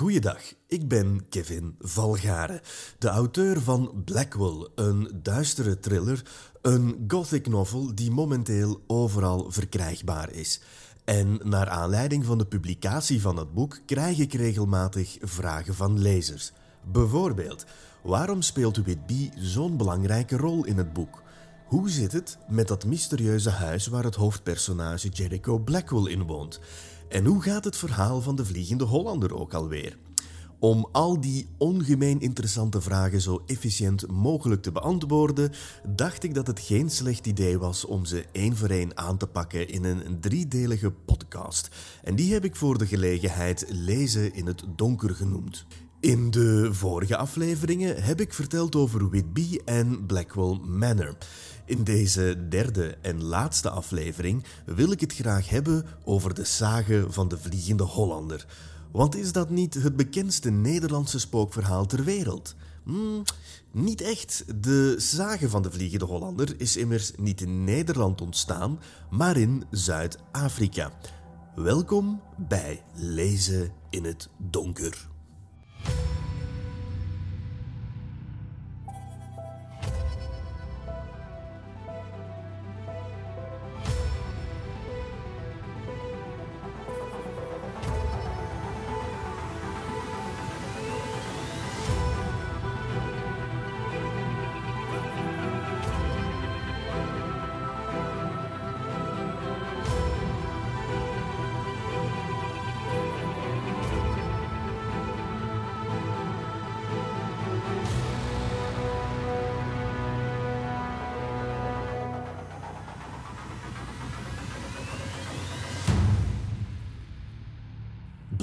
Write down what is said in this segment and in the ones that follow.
Goeiedag, ik ben Kevin Valgaren, de auteur van Blackwell, een duistere thriller, een gothic novel die momenteel overal verkrijgbaar is. En naar aanleiding van de publicatie van het boek krijg ik regelmatig vragen van lezers. Bijvoorbeeld, waarom speelt Whitby zo'n belangrijke rol in het boek? Hoe zit het met dat mysterieuze huis waar het hoofdpersonage Jericho Blackwell in woont? En hoe gaat het verhaal van de Vliegende Hollander ook alweer? Om al die ongemeen interessante vragen zo efficiënt mogelijk te beantwoorden, dacht ik dat het geen slecht idee was om ze één voor één aan te pakken in een driedelige podcast. En die heb ik voor de gelegenheid Lezen in het Donker genoemd. In de vorige afleveringen heb ik verteld over Whitby en Blackwell Manor. In deze derde en laatste aflevering wil ik het graag hebben over de sage van de Vliegende Hollander. Want is dat niet het bekendste Nederlandse spookverhaal ter wereld? Hmm, niet echt. De sage van de Vliegende Hollander is immers niet in Nederland ontstaan, maar in Zuid-Afrika. Welkom bij Lezen in het Donker.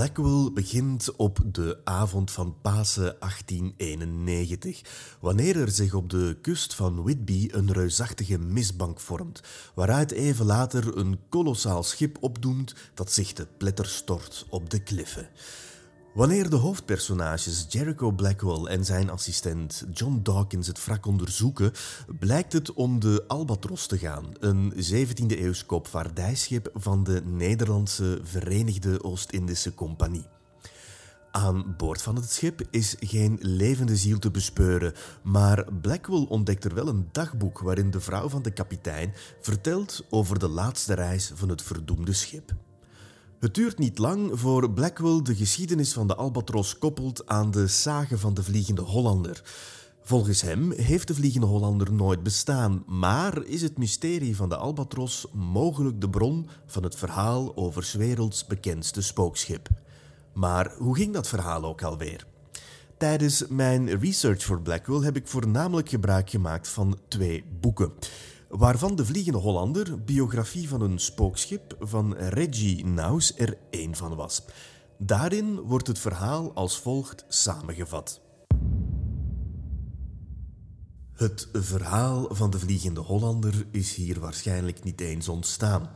Blackwell begint op de avond van Pasen 1891, wanneer er zich op de kust van Whitby een reusachtige mistbank vormt, waaruit even later een kolossaal schip opdoemt dat zich te pletter stort op de kliffen. Wanneer de hoofdpersonages Jericho Blackwell en zijn assistent John Dawkins het wrak onderzoeken, blijkt het om de Albatros te gaan, een 17e-eeuws koopvaardijschip van de Nederlandse Verenigde Oost-Indische Compagnie. Aan boord van het schip is geen levende ziel te bespeuren, maar Blackwell ontdekt er wel een dagboek waarin de vrouw van de kapitein vertelt over de laatste reis van het verdoemde schip. Het duurt niet lang voor Blackwell de geschiedenis van de Albatros koppelt aan de sage van de Vliegende Hollander. Volgens hem heeft de Vliegende Hollander nooit bestaan, maar is het mysterie van de Albatros mogelijk de bron van het verhaal over 's werelds bekendste spookschip. Maar hoe ging dat verhaal ook alweer? Tijdens mijn research voor Blackwell heb ik voornamelijk gebruik gemaakt van twee boeken waarvan de Vliegende Hollander, biografie van een spookschip van Reggie Naus, er één van was. Daarin wordt het verhaal als volgt samengevat. Het verhaal van de Vliegende Hollander is hier waarschijnlijk niet eens ontstaan.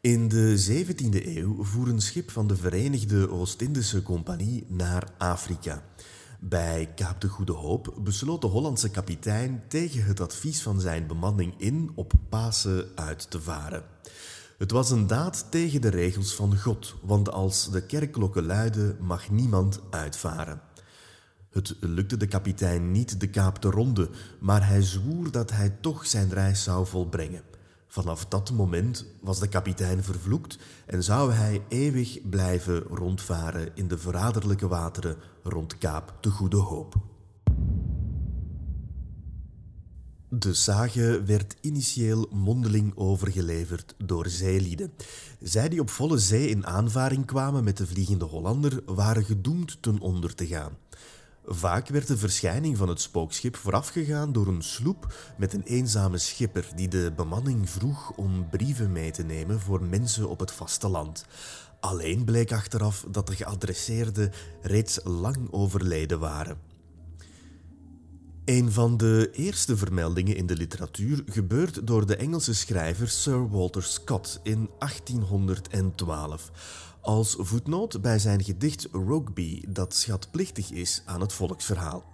In de 17e eeuw voer een schip van de Verenigde Oost-Indische Compagnie naar Afrika. Bij Kaap de Goede Hoop besloot de Hollandse kapitein tegen het advies van zijn bemanning in op Pasen uit te varen. Het was een daad tegen de regels van God, want als de kerkklokken luiden mag niemand uitvaren. Het lukte de kapitein niet de kaap te ronden, maar hij zwoer dat hij toch zijn reis zou volbrengen. Vanaf dat moment was de kapitein vervloekt en zou hij eeuwig blijven rondvaren in de verraderlijke wateren rond Kaap de Goede Hoop. De sage werd initieel mondeling overgeleverd door zeelieden. Zij die op volle zee in aanvaring kwamen met de Vliegende Hollander waren gedoemd ten onder te gaan. Vaak werd de verschijning van het spookschip voorafgegaan door een sloep met een eenzame schipper die de bemanning vroeg om brieven mee te nemen voor mensen op het vasteland. Alleen bleek achteraf dat de geadresseerden reeds lang overleden waren. Een van de eerste vermeldingen in de literatuur gebeurt door de Engelse schrijver Sir Walter Scott in 1812 als voetnoot bij zijn gedicht Rugby dat schatplichtig is aan het volksverhaal.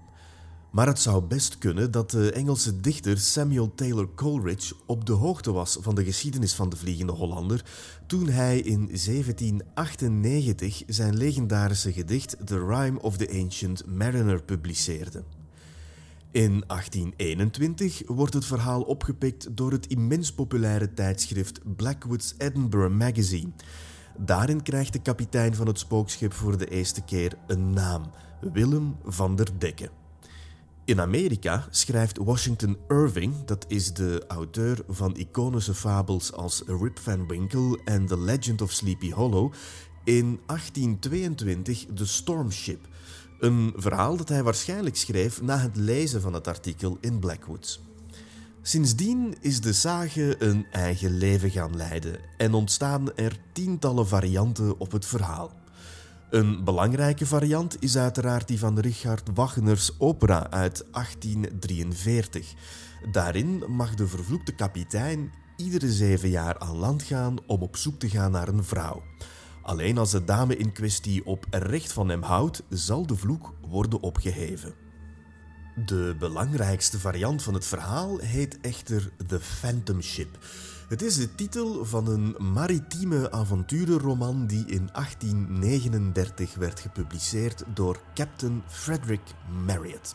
Maar het zou best kunnen dat de Engelse dichter Samuel Taylor Coleridge op de hoogte was van de geschiedenis van de Vliegende Hollander toen hij in 1798 zijn legendarische gedicht The Rime of the Ancient Mariner publiceerde. In 1821 wordt het verhaal opgepikt door het immens populaire tijdschrift Blackwood's Edinburgh Magazine. Daarin krijgt de kapitein van het spookschip voor de eerste keer een naam: Willem van der Dekke. In Amerika schrijft Washington Irving, dat is de auteur van iconische fabels als Rip Van Winkle en The Legend of Sleepy Hollow, in 1822 The Storm Ship, een verhaal dat hij waarschijnlijk schreef na het lezen van het artikel in Blackwoods. Sindsdien is de sage een eigen leven gaan leiden en ontstaan er tientallen varianten op het verhaal. Een belangrijke variant is uiteraard die van Richard Wagner's opera uit 1843. Daarin mag de vervloekte kapitein iedere zeven jaar aan land gaan om op zoek te gaan naar een vrouw. Alleen als de dame in kwestie op recht van hem houdt, zal de vloek worden opgeheven. De belangrijkste variant van het verhaal heet echter The Phantom Ship. Het is de titel van een maritieme avonturenroman die in 1839 werd gepubliceerd door Captain Frederick Marriott.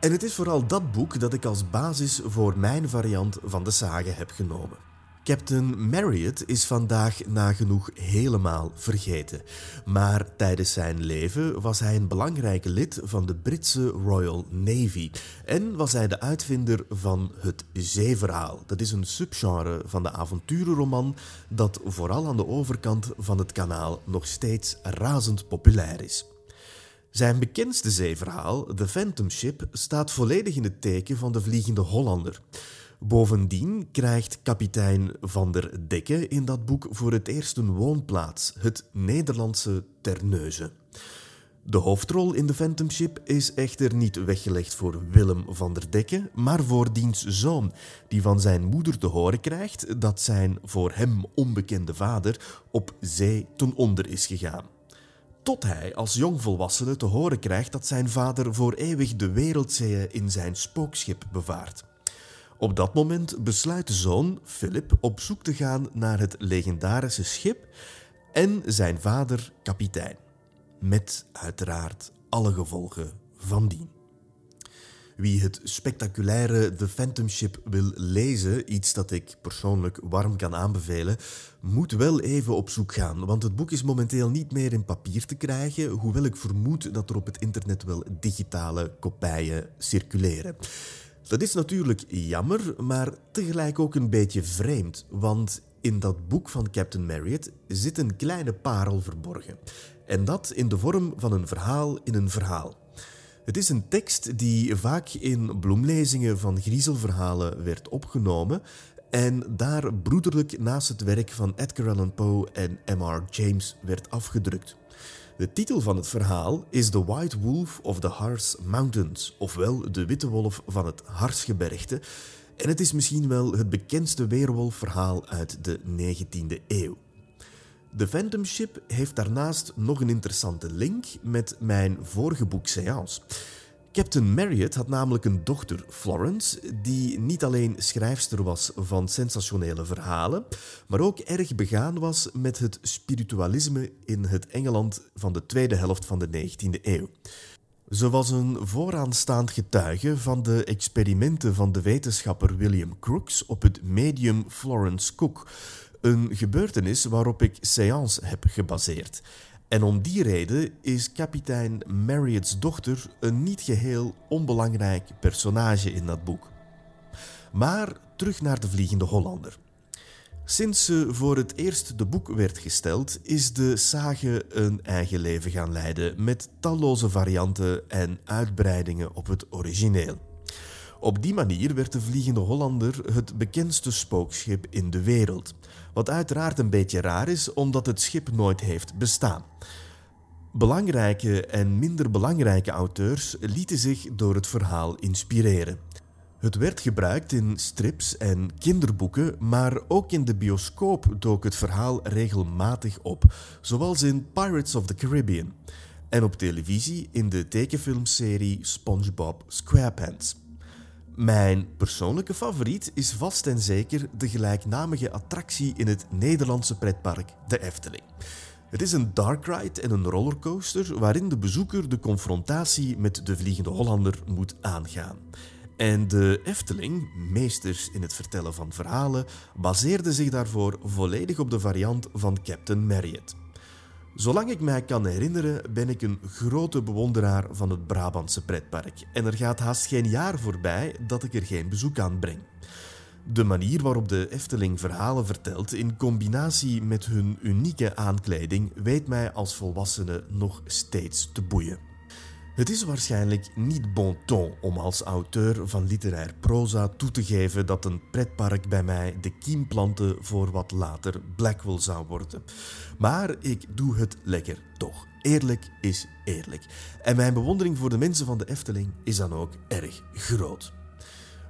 En het is vooral dat boek dat ik als basis voor mijn variant van de sage heb genomen. Captain Marriott is vandaag nagenoeg helemaal vergeten. Maar tijdens zijn leven was hij een belangrijke lid van de Britse Royal Navy en was hij de uitvinder van het zeeverhaal. Dat is een subgenre van de avonturenroman dat vooral aan de overkant van het kanaal nog steeds razend populair is. Zijn bekendste zeeverhaal, The Phantom Ship, staat volledig in het teken van de Vliegende Hollander. Bovendien krijgt kapitein Van der Dekke in dat boek voor het eerst een woonplaats, het Nederlandse Terneuzen. De hoofdrol in de Phantom Ship is echter niet weggelegd voor Willem van der Dekke, maar voor diens zoon, die van zijn moeder te horen krijgt dat zijn voor hem onbekende vader op zee ten onder is gegaan. Tot hij als jongvolwassene te horen krijgt dat zijn vader voor eeuwig de wereldzeeën in zijn spookschip bevaart. Op dat moment besluit de zoon, Philip, op zoek te gaan naar het legendarische schip en zijn vader, kapitein. Met uiteraard alle gevolgen van dien. Wie het spectaculaire The Phantom Ship wil lezen, iets dat ik persoonlijk warm kan aanbevelen, moet wel even op zoek gaan, want het boek is momenteel niet meer in papier te krijgen, hoewel ik vermoed dat er op het internet wel digitale kopieën circuleren. Dat is natuurlijk jammer, maar tegelijk ook een beetje vreemd, want in dat boek van Captain Marriott zit een kleine parel verborgen. En dat in de vorm van een verhaal in een verhaal. Het is een tekst die vaak in bloemlezingen van griezelverhalen werd opgenomen en daar broederlijk naast het werk van Edgar Allan Poe en M.R. James werd afgedrukt. De titel van het verhaal is The White Wolf of the Harz Mountains, ofwel de witte wolf van het Harsgebergte. En het is misschien wel het bekendste weerwolfverhaal uit de 19e eeuw. The Phantom Ship heeft daarnaast nog een interessante link met mijn vorige boek Seance. Captain Marriott had namelijk een dochter, Florence, die niet alleen schrijfster was van sensationele verhalen, maar ook erg begaan was met het spiritualisme in het Engeland van de tweede helft van de 19e eeuw. Ze was een vooraanstaand getuige van de experimenten van de wetenschapper William Crookes op het medium Florence Cook, een gebeurtenis waarop ik Seance heb gebaseerd. En om die reden is kapitein Marriott's dochter een niet geheel onbelangrijk personage in dat boek. Maar terug naar de Vliegende Hollander. Sinds ze voor het eerst de boek werd gesteld, is de sage een eigen leven gaan leiden met talloze varianten en uitbreidingen op het origineel. Op die manier werd de Vliegende Hollander het bekendste spookschip in de wereld. Wat uiteraard een beetje raar is, omdat het schip nooit heeft bestaan. Belangrijke en minder belangrijke auteurs lieten zich door het verhaal inspireren. Het werd gebruikt in strips en kinderboeken, maar ook in de bioscoop dook het verhaal regelmatig op, zoals in Pirates of the Caribbean. en op televisie in de tekenfilmserie SpongeBob SquarePants. Mijn persoonlijke favoriet is vast en zeker de gelijknamige attractie in het Nederlandse pretpark, de Efteling. Het is een dark ride en een rollercoaster waarin de bezoeker de confrontatie met de Vliegende Hollander moet aangaan. En de Efteling, meesters in het vertellen van verhalen, baseerde zich daarvoor volledig op de variant van Captain Marriott. Zolang ik mij kan herinneren, ben ik een grote bewonderaar van het Brabantse pretpark. En er gaat haast geen jaar voorbij dat ik er geen bezoek aan breng. De manier waarop de Efteling verhalen vertelt, in combinatie met hun unieke aankleding, weet mij als volwassene nog steeds te boeien. Het is waarschijnlijk niet bon ton om als auteur van literair proza toe te geven dat een pretpark bij mij de kiem plantte voor wat later Blackwell zou worden. Maar ik doe het lekker toch. Eerlijk is eerlijk. En mijn bewondering voor de mensen van de Efteling is dan ook erg groot.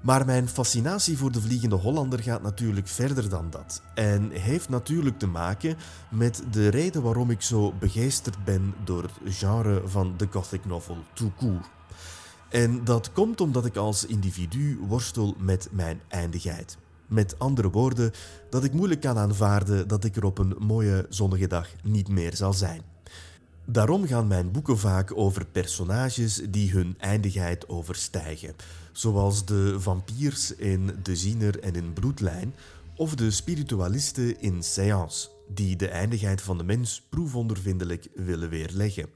Maar mijn fascinatie voor de Vliegende Hollander gaat natuurlijk verder dan dat. En heeft natuurlijk te maken met de reden waarom ik zo begeesterd ben door het genre van de gothic novel tout court. En dat komt omdat ik als individu worstel met mijn eindigheid. Met andere woorden, dat ik moeilijk kan aanvaarden dat ik er op een mooie zonnige dag niet meer zal zijn. Daarom gaan mijn boeken vaak over personages die hun eindigheid overstijgen, zoals de vampiers in De Ziener en in Bloedlijn, of de spiritualisten in Séance, die de eindigheid van de mens proefondervindelijk willen weerleggen.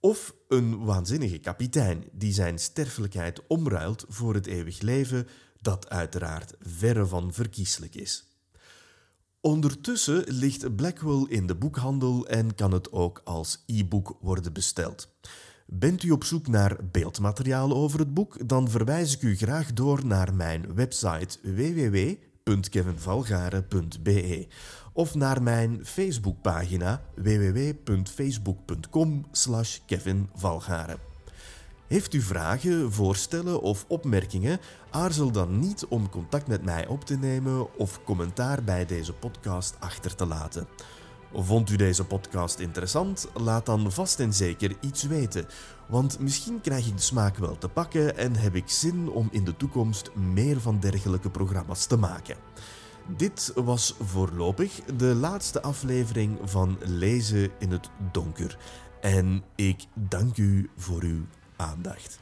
Of een waanzinnige kapitein die zijn sterfelijkheid omruilt voor het eeuwig leven, dat uiteraard verre van verkieslijk is. Ondertussen ligt Blackwell in de boekhandel en kan het ook als e-book worden besteld. Bent u op zoek naar beeldmateriaal over het boek, dan verwijs ik u graag door naar mijn website www.kevinvalgaren.be of naar mijn Facebookpagina www.facebook.com/kevinvalgaren. Heeft u vragen, voorstellen of opmerkingen? Aarzel dan niet om contact met mij op te nemen of commentaar bij deze podcast achter te laten. Vond u deze podcast interessant? Laat dan vast en zeker iets weten. Want misschien krijg ik de smaak wel te pakken en heb ik zin om in de toekomst meer van dergelijke programma's te maken. Dit was voorlopig de laatste aflevering van Lezen in het Donker. En ik dank u voor uw aandacht.